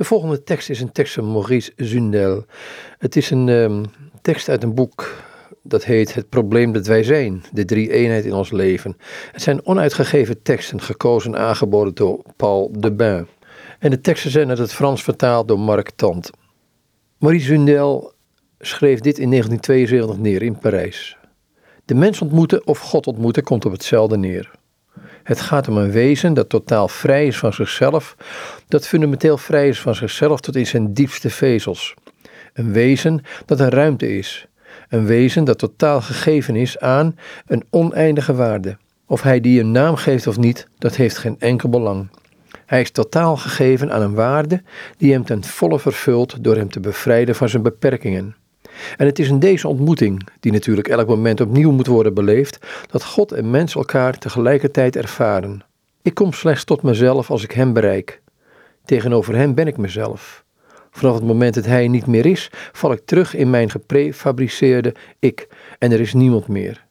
De volgende tekst is een tekst van Maurice Zundel. Het is een um, tekst uit een boek dat heet Het probleem dat wij zijn, de drie eenheid in ons leven. Het zijn onuitgegeven teksten, gekozen en aangeboden door Paul de Bain. En de teksten zijn uit het Frans vertaald door Marc Tant. Maurice Zundel schreef dit in 1972 neer in Parijs. De mens ontmoeten of God ontmoeten komt op hetzelfde neer. Het gaat om een wezen dat totaal vrij is van zichzelf, dat fundamenteel vrij is van zichzelf tot in zijn diepste vezels. Een wezen dat een ruimte is. Een wezen dat totaal gegeven is aan een oneindige waarde. Of hij die een naam geeft of niet, dat heeft geen enkel belang. Hij is totaal gegeven aan een waarde die hem ten volle vervult door hem te bevrijden van zijn beperkingen. En het is in deze ontmoeting, die natuurlijk elk moment opnieuw moet worden beleefd, dat God en mens elkaar tegelijkertijd ervaren. Ik kom slechts tot mezelf als ik Hem bereik. Tegenover Hem ben ik mezelf. Vanaf het moment dat Hij niet meer is, val ik terug in mijn geprefabriceerde ik en er is niemand meer.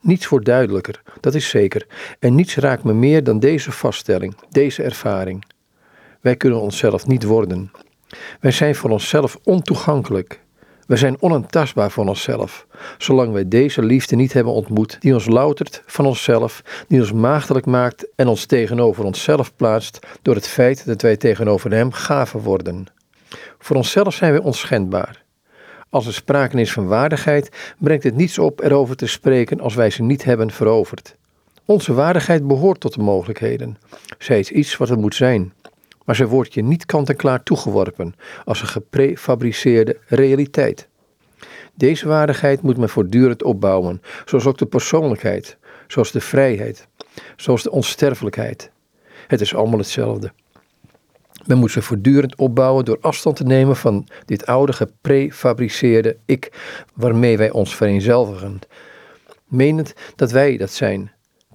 Niets wordt duidelijker, dat is zeker, en niets raakt me meer dan deze vaststelling, deze ervaring. Wij kunnen onszelf niet worden. Wij zijn voor onszelf ontoegankelijk. We zijn onaantastbaar van onszelf, zolang wij deze liefde niet hebben ontmoet, die ons loutert van onszelf, die ons maagdelijk maakt en ons tegenover onszelf plaatst door het feit dat wij tegenover Hem gaven worden. Voor onszelf zijn wij onschendbaar. Als er sprake is van waardigheid, brengt het niets op erover te spreken als wij ze niet hebben veroverd. Onze waardigheid behoort tot de mogelijkheden. Zij is iets wat er moet zijn maar ze wordt je niet kant-en-klaar toegeworpen als een geprefabriceerde realiteit. Deze waardigheid moet men voortdurend opbouwen, zoals ook de persoonlijkheid, zoals de vrijheid, zoals de onsterfelijkheid. Het is allemaal hetzelfde. Men moet ze voortdurend opbouwen door afstand te nemen van dit oude geprefabriceerde ik, waarmee wij ons vereenzelvigen, menend dat wij dat zijn,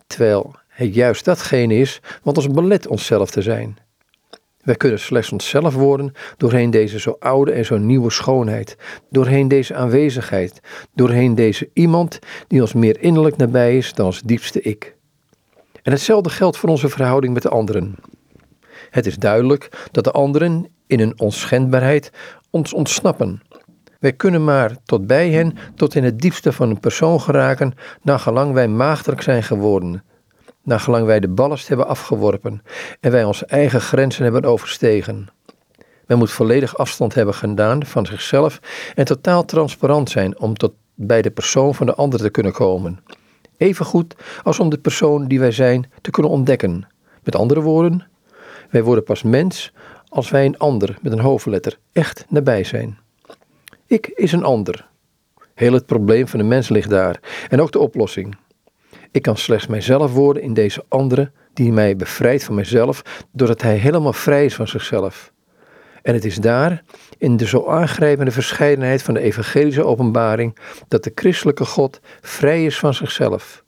terwijl het juist datgene is wat ons belet onszelf te zijn. Wij kunnen slechts onszelf worden doorheen deze zo oude en zo nieuwe schoonheid, doorheen deze aanwezigheid, doorheen deze iemand die ons meer innerlijk nabij is dan ons diepste ik. En hetzelfde geldt voor onze verhouding met de anderen. Het is duidelijk dat de anderen in hun onschendbaarheid ons ontsnappen. Wij kunnen maar tot bij hen, tot in het diepste van een persoon geraken, naargelang wij maagdelijk zijn geworden, naargelang wij de ballast hebben afgeworpen en wij onze eigen grenzen hebben overstegen. Men moet volledig afstand hebben gedaan van zichzelf en totaal transparant zijn om tot bij de persoon van de ander te kunnen komen. Evengoed als om de persoon die wij zijn te kunnen ontdekken. Met andere woorden, wij worden pas mens als wij een ander met een hoofdletter echt nabij zijn. Ik is een ander. Heel het probleem van de mens ligt daar en ook de oplossing. Ik kan slechts mijzelf worden in deze andere die mij bevrijdt van mijzelf, doordat hij helemaal vrij is van zichzelf. En het is daar, in de zo aangrijpende verscheidenheid van de evangelische openbaring, dat de christelijke God vrij is van zichzelf.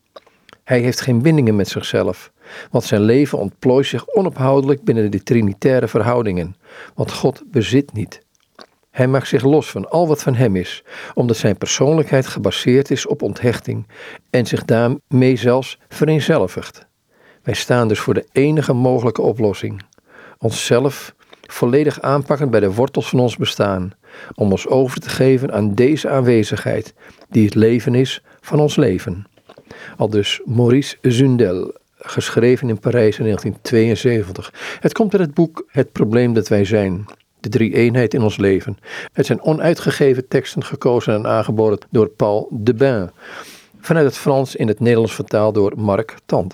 Hij heeft geen bindingen met zichzelf, want zijn leven ontplooit zich onophoudelijk binnen de trinitaire verhoudingen, want God bezit niet. Hij maakt zich los van al wat van hem is, omdat zijn persoonlijkheid gebaseerd is op onthechting en zich daarmee zelfs vereenzelvigt. Wij staan dus voor de enige mogelijke oplossing: onszelf volledig aanpakken bij de wortels van ons bestaan, om ons over te geven aan deze aanwezigheid, die het leven is van ons leven. Al dus Maurice Zundel, geschreven in Parijs in 1972. Het komt uit het boek Het probleem dat wij zijn de drie eenheid in ons leven. Het zijn onuitgegeven teksten gekozen en aangeboden door Paul de Bain. Vanuit het Frans in het Nederlands vertaald door Marc Tant.